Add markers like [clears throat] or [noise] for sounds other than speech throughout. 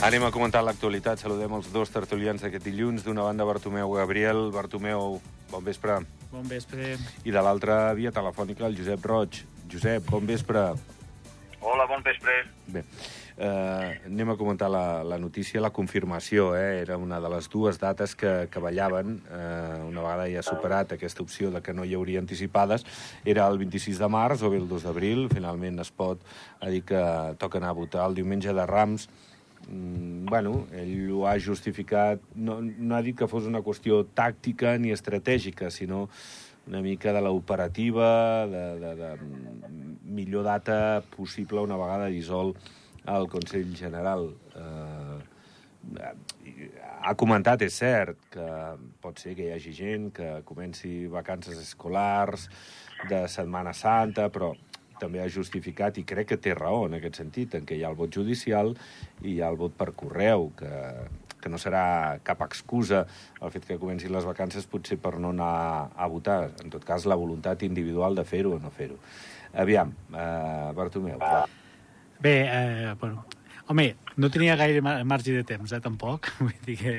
Anem a comentar l'actualitat. Saludem els dos tertulians d'aquest dilluns. D'una banda, Bartomeu Gabriel. Bartomeu, bon vespre. Bon vespre. I de l'altra via telefònica, el Josep Roig. Josep, bon vespre. Hola, bon vespre. Bé, eh, anem a comentar la, la notícia, la confirmació. Eh? Era una de les dues dates que, que ballaven, eh, una vegada ja superat aquesta opció de que no hi hauria anticipades, era el 26 de març o bé el 2 d'abril. Finalment es pot a dir que toca anar a votar el diumenge de Rams. Mm, bueno, ell ho ha justificat, no, no ha dit que fos una qüestió tàctica ni estratègica, sinó una mica de l'operativa, de, de, de millor data possible una vegada dissol el Consell General. Eh, ha comentat, és cert, que pot ser que hi hagi gent que comenci vacances escolars de Setmana Santa, però també ha justificat, i crec que té raó en aquest sentit, en què hi ha el vot judicial i hi ha el vot per correu, que, que no serà cap excusa el fet que comencin les vacances potser per no anar a votar. En tot cas, la voluntat individual de fer-ho o no fer-ho. Aviam, eh, Bartomeu. Bé, eh, bueno, home, no tenia gaire marge de temps, eh, tampoc. [laughs] Vull dir que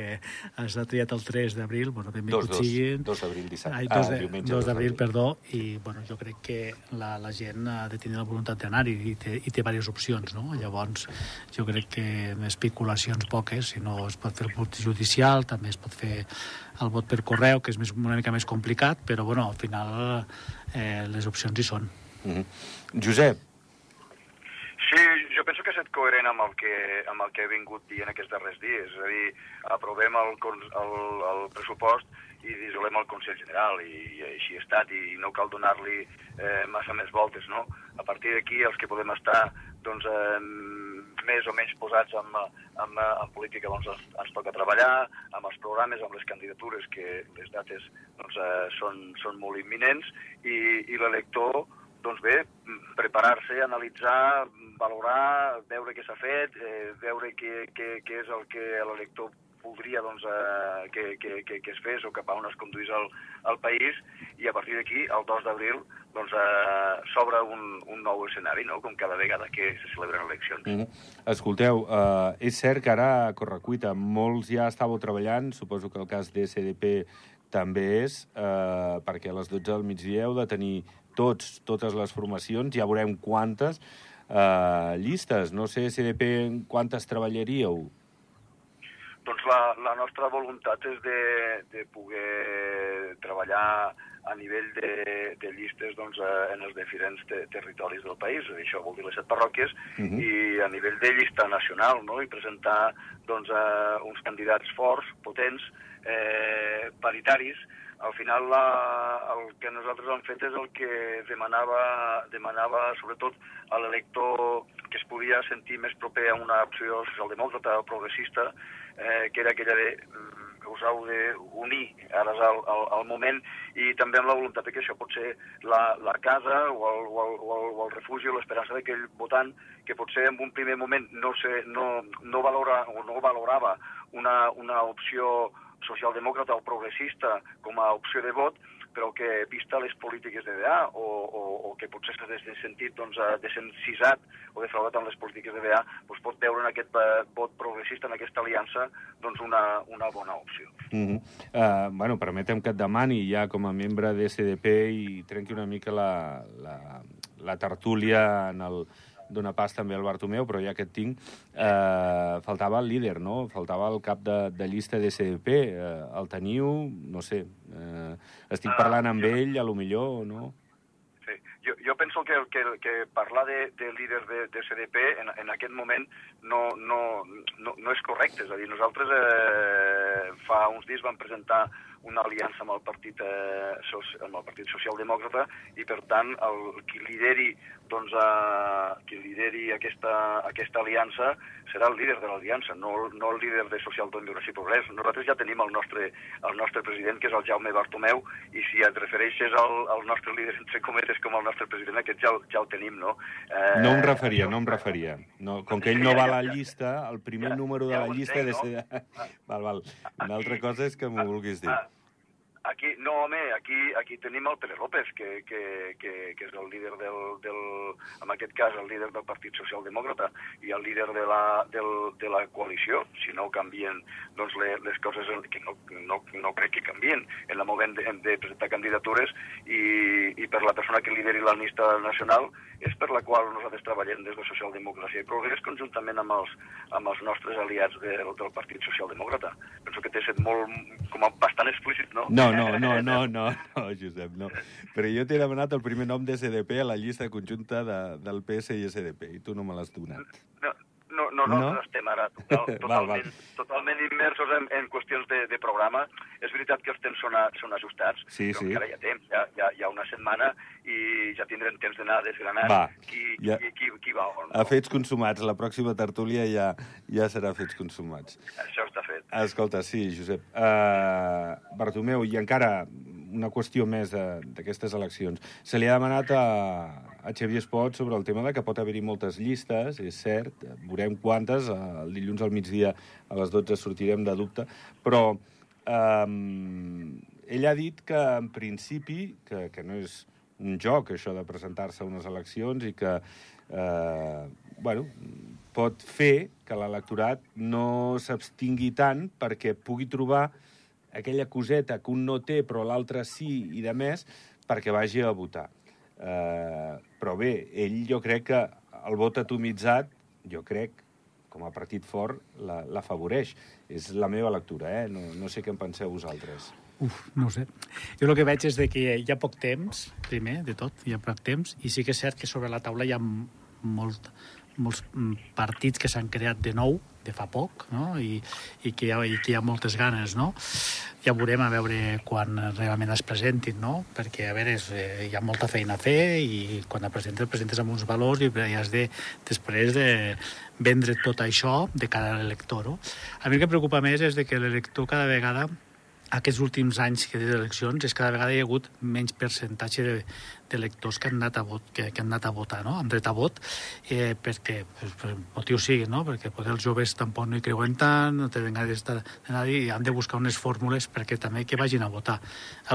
s'ha triat el 3 d'abril, bueno, benvingut dos, dos, siguin. 2 d'abril, dissabte. Ai, 2 ah, de, diumenge. 2 d'abril, perdó, i bueno, jo crec que la, la gent ha de tenir la voluntat d'anar-hi i, té, i té diverses opcions, no? Llavors, jo crec que especulacions poques, si no es pot fer el vot judicial, també es pot fer el vot per correu, que és més, una mica més complicat, però bueno, al final eh, les opcions hi són. Mm -hmm. Josep, Sí, jo penso que ha estat coherent amb el que, amb el que he vingut dient aquests darrers dies. És a dir, aprovem el, el, el pressupost i dissolem el Consell General, i, i així ha estat, i no cal donar-li eh, massa més voltes, no? A partir d'aquí, els que podem estar doncs, eh, més o menys posats en, en, en política doncs, ens, ens toca treballar, amb els programes, amb les candidatures, que les dates doncs, eh, són, són molt imminents, i, i l'elector doncs bé, preparar-se, analitzar, valorar, veure què s'ha fet, eh, veure què, què, què és el que l'elector voldria doncs, eh, que, que, que, que es fes o cap a on es conduís el, el país i a partir d'aquí, el 2 d'abril, doncs, eh, s'obre un, un nou escenari, no? com cada vegada que se celebren eleccions. Mm -hmm. Escolteu, eh, és cert que ara, a correcuita, molts ja estàveu treballant, suposo que el cas d'SDP també és, eh, perquè a les 12 del migdia heu de tenir tots, totes les formacions, ja veurem quantes, eh, llistes. No sé, SDP, quantes treballaríeu? Doncs la, la nostra voluntat és de, de poder treballar a nivell de, de llistes doncs, en els diferents te, territoris del país, això vol dir les set parròquies, uh -huh. i a nivell de llista nacional, no? i presentar doncs, uh, uns candidats forts, potents, eh, paritaris, al final la, el que nosaltres hem fet és el que demanava, demanava sobretot a l'elector que es podia sentir més proper a una opció socialdemòcrata o progressista, eh, que era aquella de que us heu d'unir, ara el, el, el moment, i també amb la voluntat que això pot ser la, la casa o el, o el, o el, o el refugi o l'esperança d'aquell votant que potser en un primer moment no, se, no, no, valora, o no valorava una, una opció socialdemòcrata o progressista com a opció de vot, però que, vista les polítiques de DA, o, o, o que potser s'ha sentit doncs, desencisat o defraudat amb les polítiques de DA, doncs pot veure en aquest vot progressista, en aquesta aliança, doncs una, una bona opció. Mm -hmm. uh, bueno, permetem que et demani ja com a membre de SDP i trenqui una mica la, la, la tertúlia en el, dona pas també al Bartomeu, però ja que et tinc, eh, faltava el líder, no? Faltava el cap de, de llista de SDP. Eh, el teniu? No sé. Eh, estic parlant amb ell, a lo millor, no? Sí. Jo, jo penso que, que, que parlar de, de líder de, de CDP en, en aquest moment no, no, no, no és correcte. És a dir, nosaltres eh, fa uns dies vam presentar una aliança amb el Partit, eh, amb el Partit Socialdemòcrata i, per tant, el, qui lideri doncs, eh, qui lideri aquesta, aquesta aliança serà el líder de l'aliança, no, no el líder de Socialdemocràcia i Progrés. Nosaltres ja tenim el nostre, el nostre president, que és el Jaume Bartomeu, i si et refereixes al, al nostre líder, entre cometes, com el nostre president, aquest ja, ja el tenim, no? Eh, no em referia, no em referia. No, com que ell no va a la llista, el primer Ja, número de ja la llista... entenc, de ser... Val, val. Una altra cosa és que m'ho vulguis dir. Ah, Aquí, no, home, aquí, aquí tenim el Pere López, que, que, que, que és el líder del, del, en aquest cas, el líder del Partit Socialdemòcrata i el líder de la, del, de la coalició. Si no canvien doncs, les, les coses, que no, no, no crec que canvien en el moment de, de presentar candidatures i, i per la persona que lideri la llista nacional és per la qual nosaltres treballem des de Socialdemocràcia i Progrés conjuntament amb els, amb els nostres aliats del, del Partit Socialdemòcrata. Penso que té set molt, com bastant explícit, no? No, no, no, no, no, no, Josep, no. Però jo t'he demanat el primer nom de SDP a la llista conjunta de, del PS i SDP, i tu no me l'has donat. No, no, no, no, no? estem ara total, [laughs] totalment, val, val. totalment immersos en, en qüestions de, de programa. És veritat que els temps són, a, són ajustats, sí, però sí. encara hi ha temps, hi, ha, hi ha una setmana i ja tindrem temps d'anar desgranant Va, qui, ja- qui, qui, qui va on. A fets consumats, la pròxima tertúlia ja, ja serà fets consumats. Això està fet. Escolta, sí, Josep. Uh, Bartomeu, i encara una qüestió més d'aquestes eleccions. Se li ha demanat a, a Xavier Espot sobre el tema de que pot haver-hi moltes llistes, és cert, veurem quantes, eh, el dilluns al migdia a les 12 sortirem de dubte, però um, ell ha dit que en principi, que, que no és un joc això de presentar-se a unes eleccions i que eh, bueno, pot fer que l'electorat no s'abstingui tant perquè pugui trobar aquella coseta que un no té però l'altre sí i de més perquè vagi a votar. Eh, però bé, ell jo crec que el vot atomitzat, jo crec, com a partit fort, la- l'afavoreix. És la meva lectura, eh? No, no sé què en penseu vosaltres. Uf, no ho sé. Jo el que veig és de que hi ha poc temps, primer, de tot, hi ha poc temps, i sí que és cert que sobre la taula hi ha molt, molts mm, partits que s'han creat de nou, de fa poc, no? I, i, que hi ha, i que hi ha moltes ganes, no? Ja veurem a veure quan realment es presentin, no? Perquè, a veure, és, eh, hi ha molta feina a fer i quan et presentes, presentes amb uns valors i has de, després de vendre tot això de cara a l'elector, no? A mi el que preocupa més és de que l'elector cada vegada aquests últims anys que des eleccions és cada vegada hi ha hagut menys percentatge de, de lectors que han anat a, vot, que, que han anat a votar, no? amb dret a vot, eh, perquè, pues, per motiu sigui, no? perquè potser els joves tampoc no hi creuen tant, no tenen ganes d'anar i han de buscar unes fórmules perquè també que vagin a votar.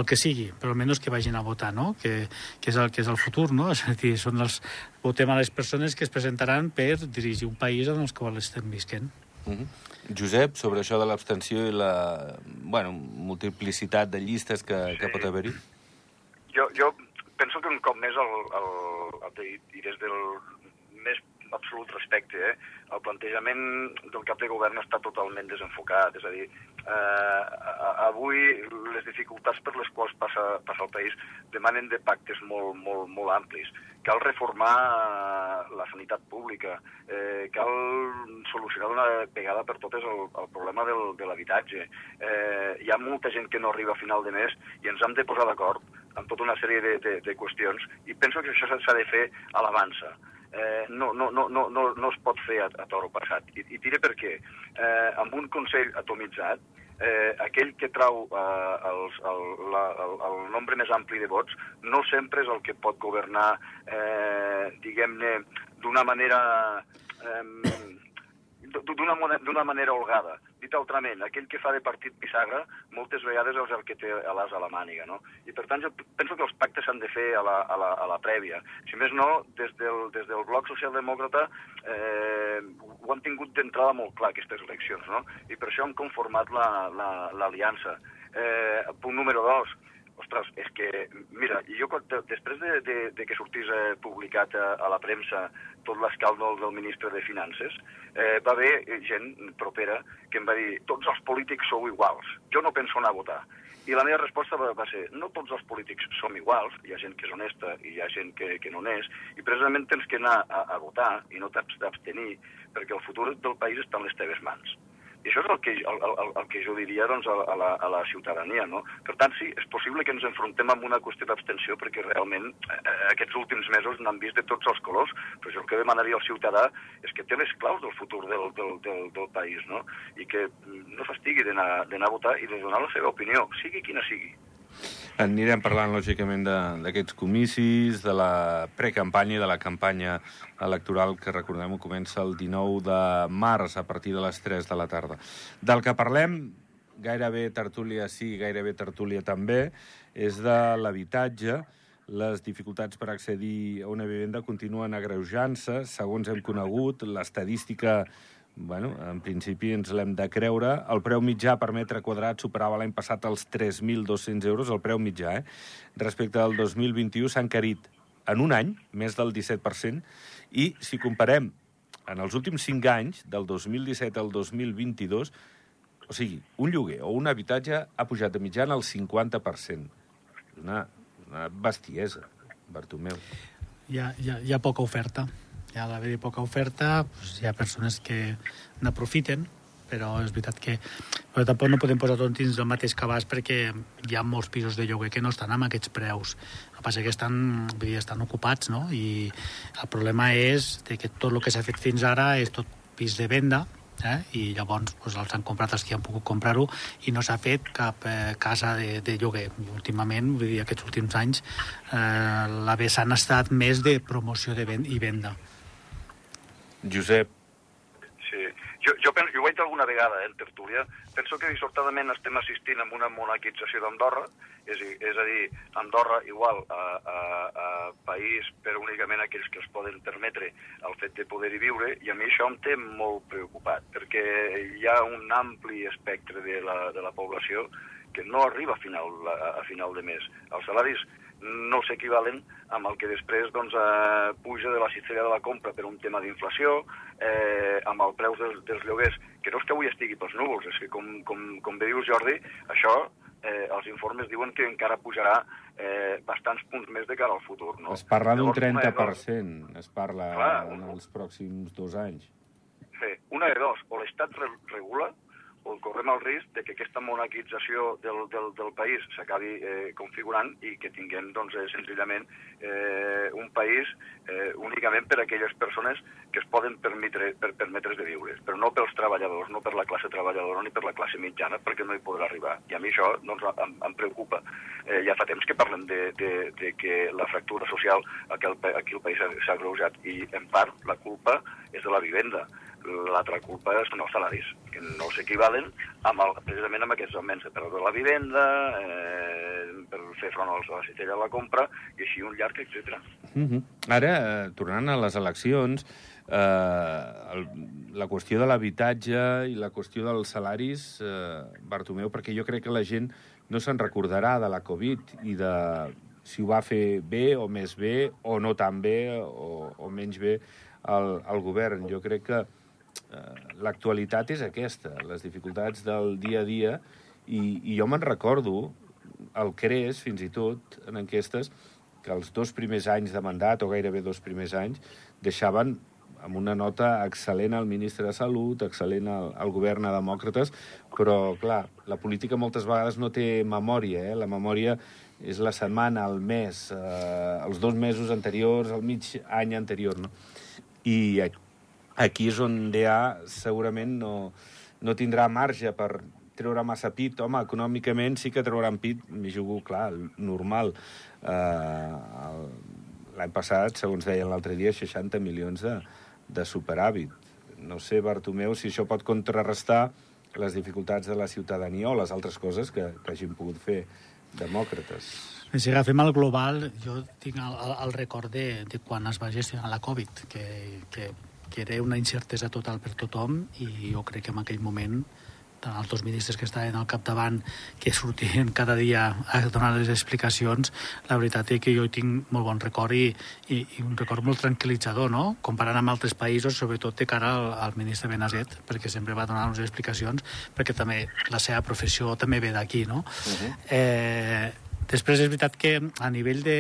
El que sigui, però almenys que vagin a votar, no? que, que, és el, que és el futur, no? [laughs] és a dir, són els, votem a les persones que es presentaran per dirigir un país en els quals estem visquent. -huh. Josep, sobre això de l'abstenció i la bueno, multiplicitat de llistes que, que Sí. pot haver-hi? Jo, jo penso que un cop més el, el, el, i des del més absolut respecte, eh, el plantejament del cap de govern està totalment desenfocat. És a dir, eh, avui les dificultats per les quals passa, passa el país demanen de pactes molt, molt, molt amplis. Cal reformar eh, la sanitat pública, eh, cal solucionar d'una vegada per totes el, el problema del, de l'habitatge. Eh, hi ha molta gent que no arriba a final de mes i ens hem de posar d'acord amb tota una sèrie de, de, de qüestions i penso que això s'ha de fer a l'avança. Eh, no, no, no, no, no es pot fer a, a toro passat. I, i diré per què. Eh, amb un Consell atomitzat, eh, aquell que trau eh, els, el, la, el, el nombre més ampli de vots no sempre és el que pot governar, eh, diguem-ne, d'una manera... Eh, d'una manera holgada. Dit altrament, aquell que fa de partit bisagra moltes vegades és el que té l'as a la màniga, no? I per tant jo penso que els pactes s'han de fer a la, a, la, a la prèvia. Si més no, des del, des del bloc socialdemòcrata eh, ho han tingut d'entrada molt clar aquestes eleccions, no? I per això hem conformat l'aliança. La, l'aliança. eh, punt número dos, Ostres, és que, mira, jo quan- de- després de, de, de que sortís eh, publicat a, a la premsa tot l'escàndol del ministre de Finances, eh, va haver gent propera que em va dir tots els polítics sou iguals, jo no penso anar a votar. I la meva resposta va, va ser no tots els polítics som iguals, hi ha gent que és honesta i hi ha gent que, que no n'és, i precisament tens que anar a, a votar i no t'abs- d'abstenir, perquè el futur del país està en les teves mans. I això és el que, el, el, el que jo diria doncs, a, a, la, a la ciutadania. No? Per tant, sí, és possible que ens enfrontem amb una qüestió d'abstenció perquè realment eh, aquests últims mesos n'han vist de tots els colors, però jo el que demanaria al ciutadà és que té les claus del futur del, del, del, del país no? i que mm, no fastigui d'anar a votar i de donar la seva opinió, sigui quina sigui. Anirem parlant, lògicament, d'aquests comicis, de la precampanya i de la campanya electoral, que recordem comença el 19 de març a partir de les 3 de la tarda. Del que parlem gairebé tertúlia sí, gairebé tertúlia també, és de l'habitatge. Les dificultats per accedir a una vivenda continuen agreujant-se. Segons hem conegut, l'estadística bueno, en principi ens l'hem de creure. El preu mitjà per metre quadrat superava l'any passat els 3.200 euros, el preu mitjà, eh? Respecte al 2021 s'ha encarit en un any més del 17%, i si comparem en els últims 5 anys, del 2017 al 2022, o sigui, un lloguer o un habitatge ha pujat de mitjana el 50%. Una, una bestiesa, Bartomeu. Hi ha, hi ha, hi ha poca oferta. Hi ha d'haver poca oferta, doncs hi ha persones que n'aprofiten, però és veritat que però tampoc no podem posar tot dins del mateix cabàs perquè hi ha molts pisos de lloguer que no estan amb aquests preus. El que passa que estan, vull dir, estan ocupats, no? I el problema és que tot el que s'ha fet fins ara és tot pis de venda, eh? i llavors doncs, els han comprat els que han pogut comprar-ho i no s'ha fet cap eh, casa de, de lloguer. I últimament, vull dir, aquests últims anys, eh, la vessant ha estat més de promoció de ven i venda. Josep. Sí, jo, jo, penso, jo ho he dit alguna vegada eh, en tertúlia, penso que dissortadament estem assistint a una monarquització d'Andorra, és, és a dir, Andorra igual a, a, a país per únicament aquells que es poden permetre el fet de poder-hi viure, i a mi això em té molt preocupat, perquè hi ha un ampli espectre de la, de la població que no arriba a final, a, a final de mes. Els salaris no s'equivalen amb el que després doncs, eh, puja de la cistella de la compra per un tema d'inflació, eh, amb el preu dels, dels lloguers, que no és que avui estigui pels núvols, és que com, com, com bé dius Jordi, això eh, els informes diuen que encara pujarà eh, bastants punts més de cara al futur. No? Es parla d'un Llavors, una de 30%, es parla Clar, en els pròxims dos anys. Sí, una de dos, o l'Estat re regula correm el risc de que aquesta monarquització del, del, del país s'acabi eh, configurant i que tinguem doncs, eh, senzillament eh, un país eh, únicament per a aquelles persones que es poden permetre, per, permetre's de viure, però no pels treballadors, no per la classe treballadora ni per la classe mitjana, perquè no hi podrà arribar. I a mi això doncs, em, em preocupa. Eh, ja fa temps que parlem de, de, de que la fractura social aquí al, aquí país s'ha- agreujat i, en part, la culpa és de la vivenda l'altra culpa són els salaris, que no s'equivalen amb el, precisament amb aquests augments de preu de la vivenda, eh, per fer front als- a la cistella de la compra, i així un llarg, etc. Mm -hmm. Ara, eh, tornant a les eleccions, eh, el, la qüestió de l'habitatge i la qüestió dels salaris, eh, Bartomeu, perquè jo crec que la gent no se'n recordarà de la Covid i de si ho va fer bé o més bé o no tan bé o, o menys bé el, el govern. Jo crec que l'actualitat és aquesta, les dificultats del dia a dia, i, i jo me'n recordo, el CRES, fins i tot, en enquestes, que els dos primers anys de mandat, o gairebé dos primers anys, deixaven amb una nota excel·lent al ministre de Salut, excel·lent al, al govern a demòcrates, però, clar, la política moltes vegades no té memòria, eh? La memòria és la setmana, el mes, eh, els dos mesos anteriors, el mig any anterior, no? I aquí és on DA segurament no, no tindrà marge per treure massa pit. Home, econòmicament sí que trauran pit, m'hi jugo, clar, normal. El- L'any passat, segons deien l'altre dia, 60 milions de, de superàvit. No sé, Bartomeu, si això pot contrarrestar les dificultats de la ciutadania o les altres coses que, que hagin pogut fer demòcrates. Si agafem el global, jo tinc el, el, el record de, de quan es va gestionar la Covid, que, que, que era una incertesa total per tothom i jo crec que en aquell moment tant els dos ministres que estaven al capdavant que sortien cada dia a donar les explicacions, la veritat és que jo hi tinc molt bon record i, i, i un record molt tranquil·litzador, no? comparant amb altres països, sobretot de cara al, al ministre Benazet, perquè sempre va donar unes explicacions, perquè també la seva professió també ve d'aquí, no? Uh -huh. eh, després és veritat que a nivell de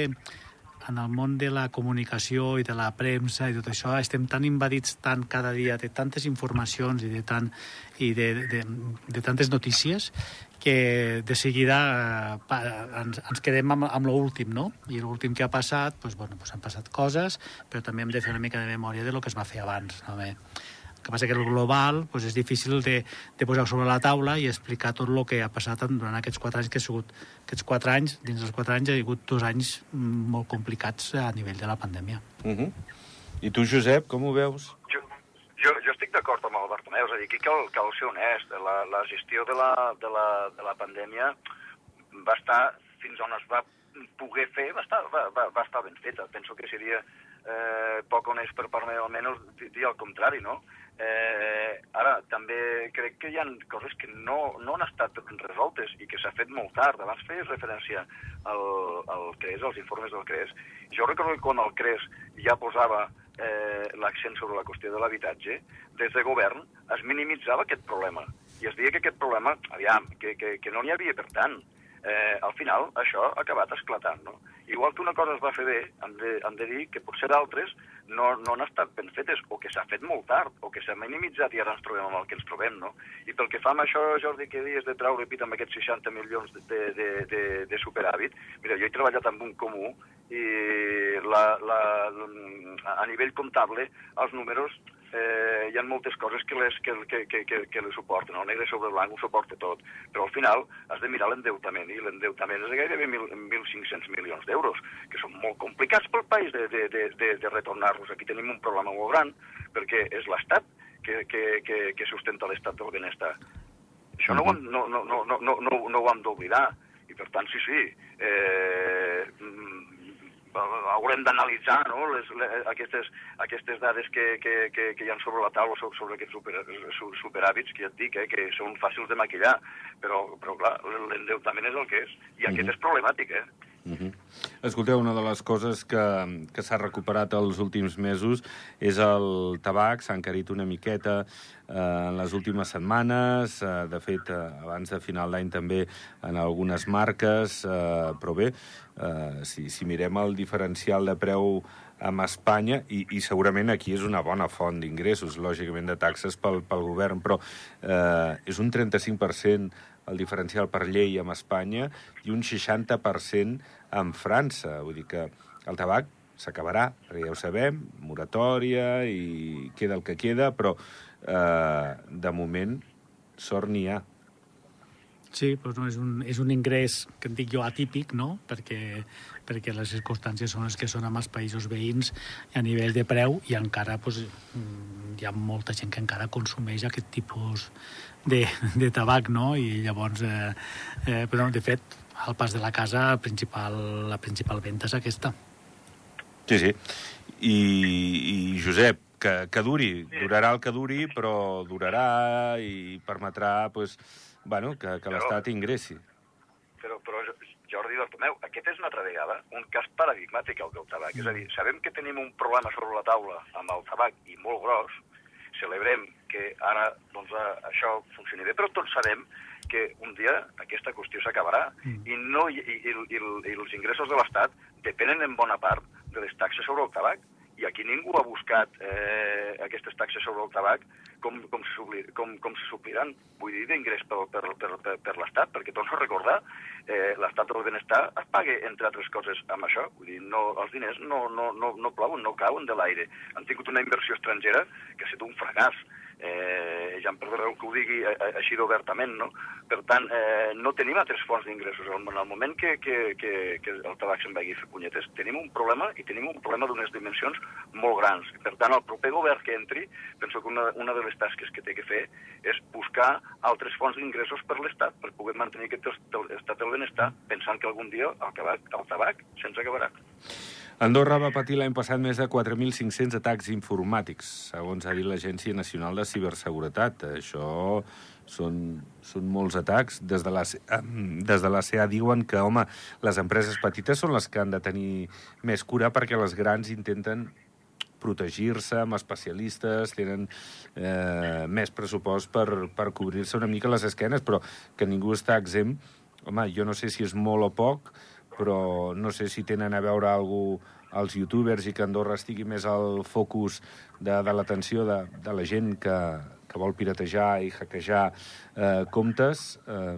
en el món de la comunicació i de la premsa i tot això estem tan invadits tant cada dia de tantes informacions i de, tant, i de, de, de tantes notícies que de seguida eh, ens, ens quedem amb, amb l'últim, no? I l'últim que ha passat, doncs, bueno, doncs han passat coses, però també hem de fer una mica de memòria de lo que es va fer abans. No? Bé, que passa que el global doncs és difícil de, de posar sobre la taula i explicar tot el que ha passat durant aquests quatre anys que ha sigut aquests quatre anys, dins dels quatre anys ha hagut dos anys mm, molt complicats a nivell de la pandèmia. Uh -huh. I tu, Josep, com ho veus? Jo, jo, jo estic d'acord d'acord amb el Bartomeu, és a dir, aquí cal, cal ser honest. La, la gestió de la, de, la, de la pandèmia va estar, fins on es va poder fer, va estar, va, va, va estar ben feta. Penso que seria eh, poc honest per part meva, almenys dir el contrari, no? Eh, ara, també crec que hi ha coses que no, no han estat resoltes i que s'ha fet molt tard. Abans feies referència al, al CRES, als informes del CRES. Jo recordo que quan el CRES ja posava eh, l'accent sobre la qüestió de l'habitatge, des de govern es minimitzava aquest problema. I es deia que aquest problema, aviam, que, que, que no n'hi havia per tant. Eh, al final, això ha acabat esclatant, no? Igual que una cosa es va fer bé, hem de, hem de dir que potser d'altres no, no han estat ben fetes, o que s'ha fet molt tard, o que s'ha minimitzat i ara ens trobem amb el que ens trobem, no? I pel que fa amb això, Jordi, que dius de treure pit amb aquests 60 milions de, de, de, de superàvit, mira, jo he treballat amb un comú i la, la, a nivell comptable els números eh, hi ha moltes coses que les, que, que, que, que, que les suporten. El negre sobre blanc ho suporta tot. Però al final has de mirar l'endeutament, i l'endeutament és de gairebé 1.500 milions d'euros, que són molt complicats pel país de, de, de, de, de retornar-los. Aquí tenim un problema molt gran, perquè és l'Estat que, que, que, que sustenta l'estat del benestar. Això no, no, no, no, no, no, no ho hem d'oblidar. I per tant, sí, sí, eh, haurem d'analitzar no, les, les, aquestes, aquestes dades que, que, que, que hi ha sobre la taula sobre, sobre aquests super, superhàbits, que ja et dic, eh, que són fàcils de maquillar, però, però clar, l'endeutament és el que és, i aquest mm -hmm. és problemàtic, eh? Uh -huh. Escolteu, una de les coses que, que s'ha recuperat els últims mesos és el tabac, s'ha encarit una miqueta eh, en les últimes setmanes, eh, de fet, eh, abans de final d'any també en algunes marques, eh, però bé, eh, si, si mirem el diferencial de preu amb Espanya, i, i segurament aquí és una bona font d'ingressos, lògicament de taxes pel, pel govern, però eh, és un 35% el diferencial per llei amb Espanya i un 60% amb França. Vull dir que el tabac s'acabarà, perquè ja ho sabem, moratòria i queda el que queda, però eh, de moment sort n'hi ha. Sí, doncs no, és, un, és un ingrés que en dic jo atípic, no? perquè, perquè les circumstàncies són les que són amb els països veïns a nivell de preu i encara doncs, hi ha molta gent que encara consumeix aquest tipus de, de tabac, no? I llavors, eh, eh, però de fet, al pas de la casa, el principal, la principal venda és aquesta. Sí, sí. I, i Josep, que, que duri, durarà el que duri, però durarà i permetrà pues, bueno, que, que l'Estat ingressi. Però, però Jordi Bartomeu, aquest és una altra vegada un cas paradigmàtic el del tabac. Mm. És a dir, sabem que tenim un problema sobre la taula amb el tabac i molt gros, celebrem que ara doncs, això funcioni bé, però tots sabem que un dia aquesta qüestió s'acabarà mm. i, no, i, i, i, i els ingressos de l'Estat depenen en bona part de les taxes sobre el tabac i aquí ningú ha buscat eh, aquestes taxes sobre el tabac com, com, se, com, com se supliran, vull dir, d'ingrés per, per, per, per, l'Estat, perquè torno a recordar, eh, l'Estat del benestar es paga, entre altres coses, amb això. Vull dir, no, els diners no, no, no, no plouen, no cauen de l'aire. Han tingut una inversió estrangera que ha estat un fracàs eh, ja em perdoneu que ho digui eh, eh, així d'obertament, no? Per tant, eh, no tenim altres fonts d'ingressos. En el moment que, que, que, que el tabac se'n vagi fer punyetes, tenim un problema i tenim un problema d'unes dimensions molt grans. Per tant, el proper govern que entri, penso que una, una de les tasques que té que fer és buscar altres fonts d'ingressos per l'Estat per poder mantenir aquest estat del benestar, pensant que algun dia el tabac, el tabac se'ns acabarà. Andorra va patir l'any passat més de 4.500 atacs informàtics, segons ha dit l'Agència Nacional de Ciberseguretat. Això són, són molts atacs. Des de, la, [clears throat] des de la CEA diuen que, home, les empreses petites són les que han de tenir més cura perquè les grans intenten protegir-se amb especialistes, tenen eh, més pressupost per, per cobrir-se una mica les esquenes, però que ningú està exempt. Home, jo no sé si és molt o poc, però no sé si tenen a veure algú els youtubers i que Andorra estigui més al focus de, de l'atenció de, de la gent que, que vol piratejar i hackejar eh, comptes. Eh,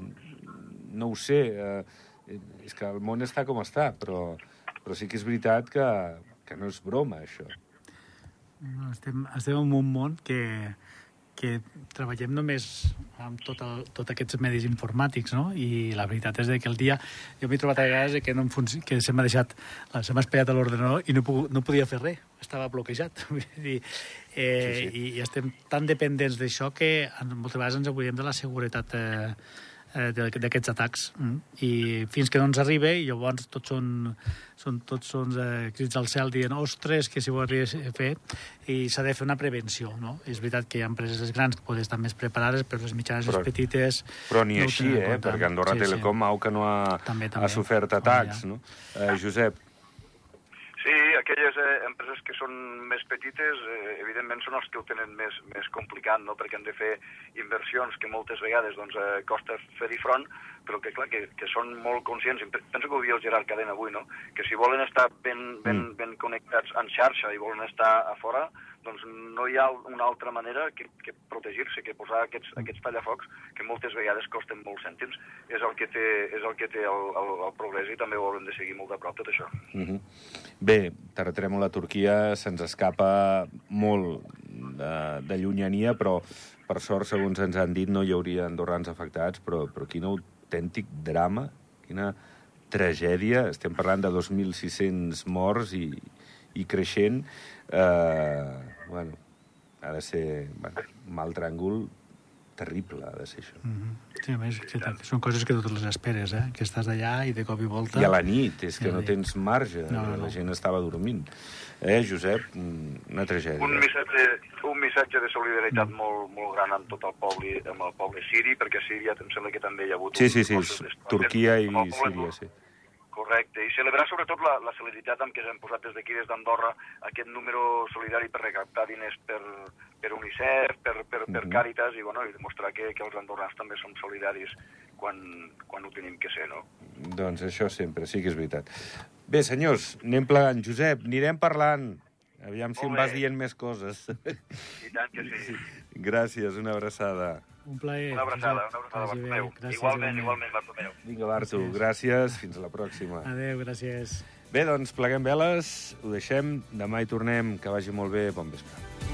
no ho sé, eh, és que el món està com està, però, però sí que és veritat que, que no és broma, això. No, estem, estem en un món que, que treballem només amb tot, el, tot aquests medis informàtics, no? I la veritat és que el dia... Jo m'he trobat a vegades que, no que se m'ha deixat... Se m'ha espaiat a l'ordenador i no, puc, no podia fer res estava bloquejat. [laughs] Dir, eh, sí, sí. I, I estem tan dependents d'això que moltes vegades ens oblidem de la seguretat eh, d'aquests atacs. Mm. I fins que no ens arriba, i llavors tots són, són, tots són eh, crits al cel dient ostres, que si ho arriba a fer, i s'ha de fer una prevenció, no? És veritat que hi ha empreses grans que poden estar més preparades, però les mitjanes i les petites... Però ni no així, eh? Perquè Andorra sí, Telecom, sí. que no ha, també, també. ha sofert atacs, no? Eh, Josep, Sí, aquelles eh, empreses que són més petites, eh, evidentment són els que ho tenen més, més complicat, no? perquè han de fer inversions que moltes vegades doncs, eh, costa fer-hi front, però que clar, que, que són molt conscients, penso que ho havia el Gerard Cadena avui, no? que si volen estar ben, ben, mm. ben connectats en xarxa i volen estar a fora, doncs no hi ha una altra manera que, que protegir-se, que posar aquests, aquests tallafocs que moltes vegades costen molts cèntims. És el que té, és el, que té el, el, el progrés i també ho haurem de seguir molt de prop tot això. Mm -hmm. Bé, terratrèmol a Turquia se'ns escapa molt de, de llunyania, però per sort, segons ens han dit, no hi hauria andorrans afectats, però, però quin autèntic drama, quina tragèdia. Estem parlant de 2.600 morts i, i creixent. Eh, bueno, ha de ser bueno, un mal tràngol terrible, ha de ser això. Mm -hmm. Sí, a més, que, que són coses que totes les esperes, eh? Que estàs allà i de cop i volta... I a la nit, és que no tens marge, no, no, no. la gent estava dormint. Eh, Josep? Una tragèdia. Un missatge, un missatge de solidaritat mm. molt, molt gran amb tot el poble, amb el poble siri, perquè a Síria em sembla que també hi ha hagut... Sí, sí, sí, Turquia i Síria, sí. Correcte, i celebrar sobretot la, la celeritat amb què s'han posat des d'aquí, des d'Andorra, aquest número solidari per recaptar diners per, per UNICEF, per, per, per mhm. Càritas, i, bueno, i demostrar que, que els andorrans també som solidaris quan, quan ho tenim que ser, no? Doncs això sempre, sí que és veritat. Bé, senyors, anem plegant. Josep, anirem parlant. Aviam si em vas dient més coses. I tant que sí. [laughs] Gràcies, una abraçada. Un plaer. Una abraçada, una abraçada, Bartomeu. Igualment, igualment, Bartomeu. Vinga, Barto, gràcies. gràcies. Fins a la pròxima. Adéu, gràcies. Bé, doncs, pleguem veles, ho deixem. Demà hi tornem. Que vagi molt bé. Bon vespre.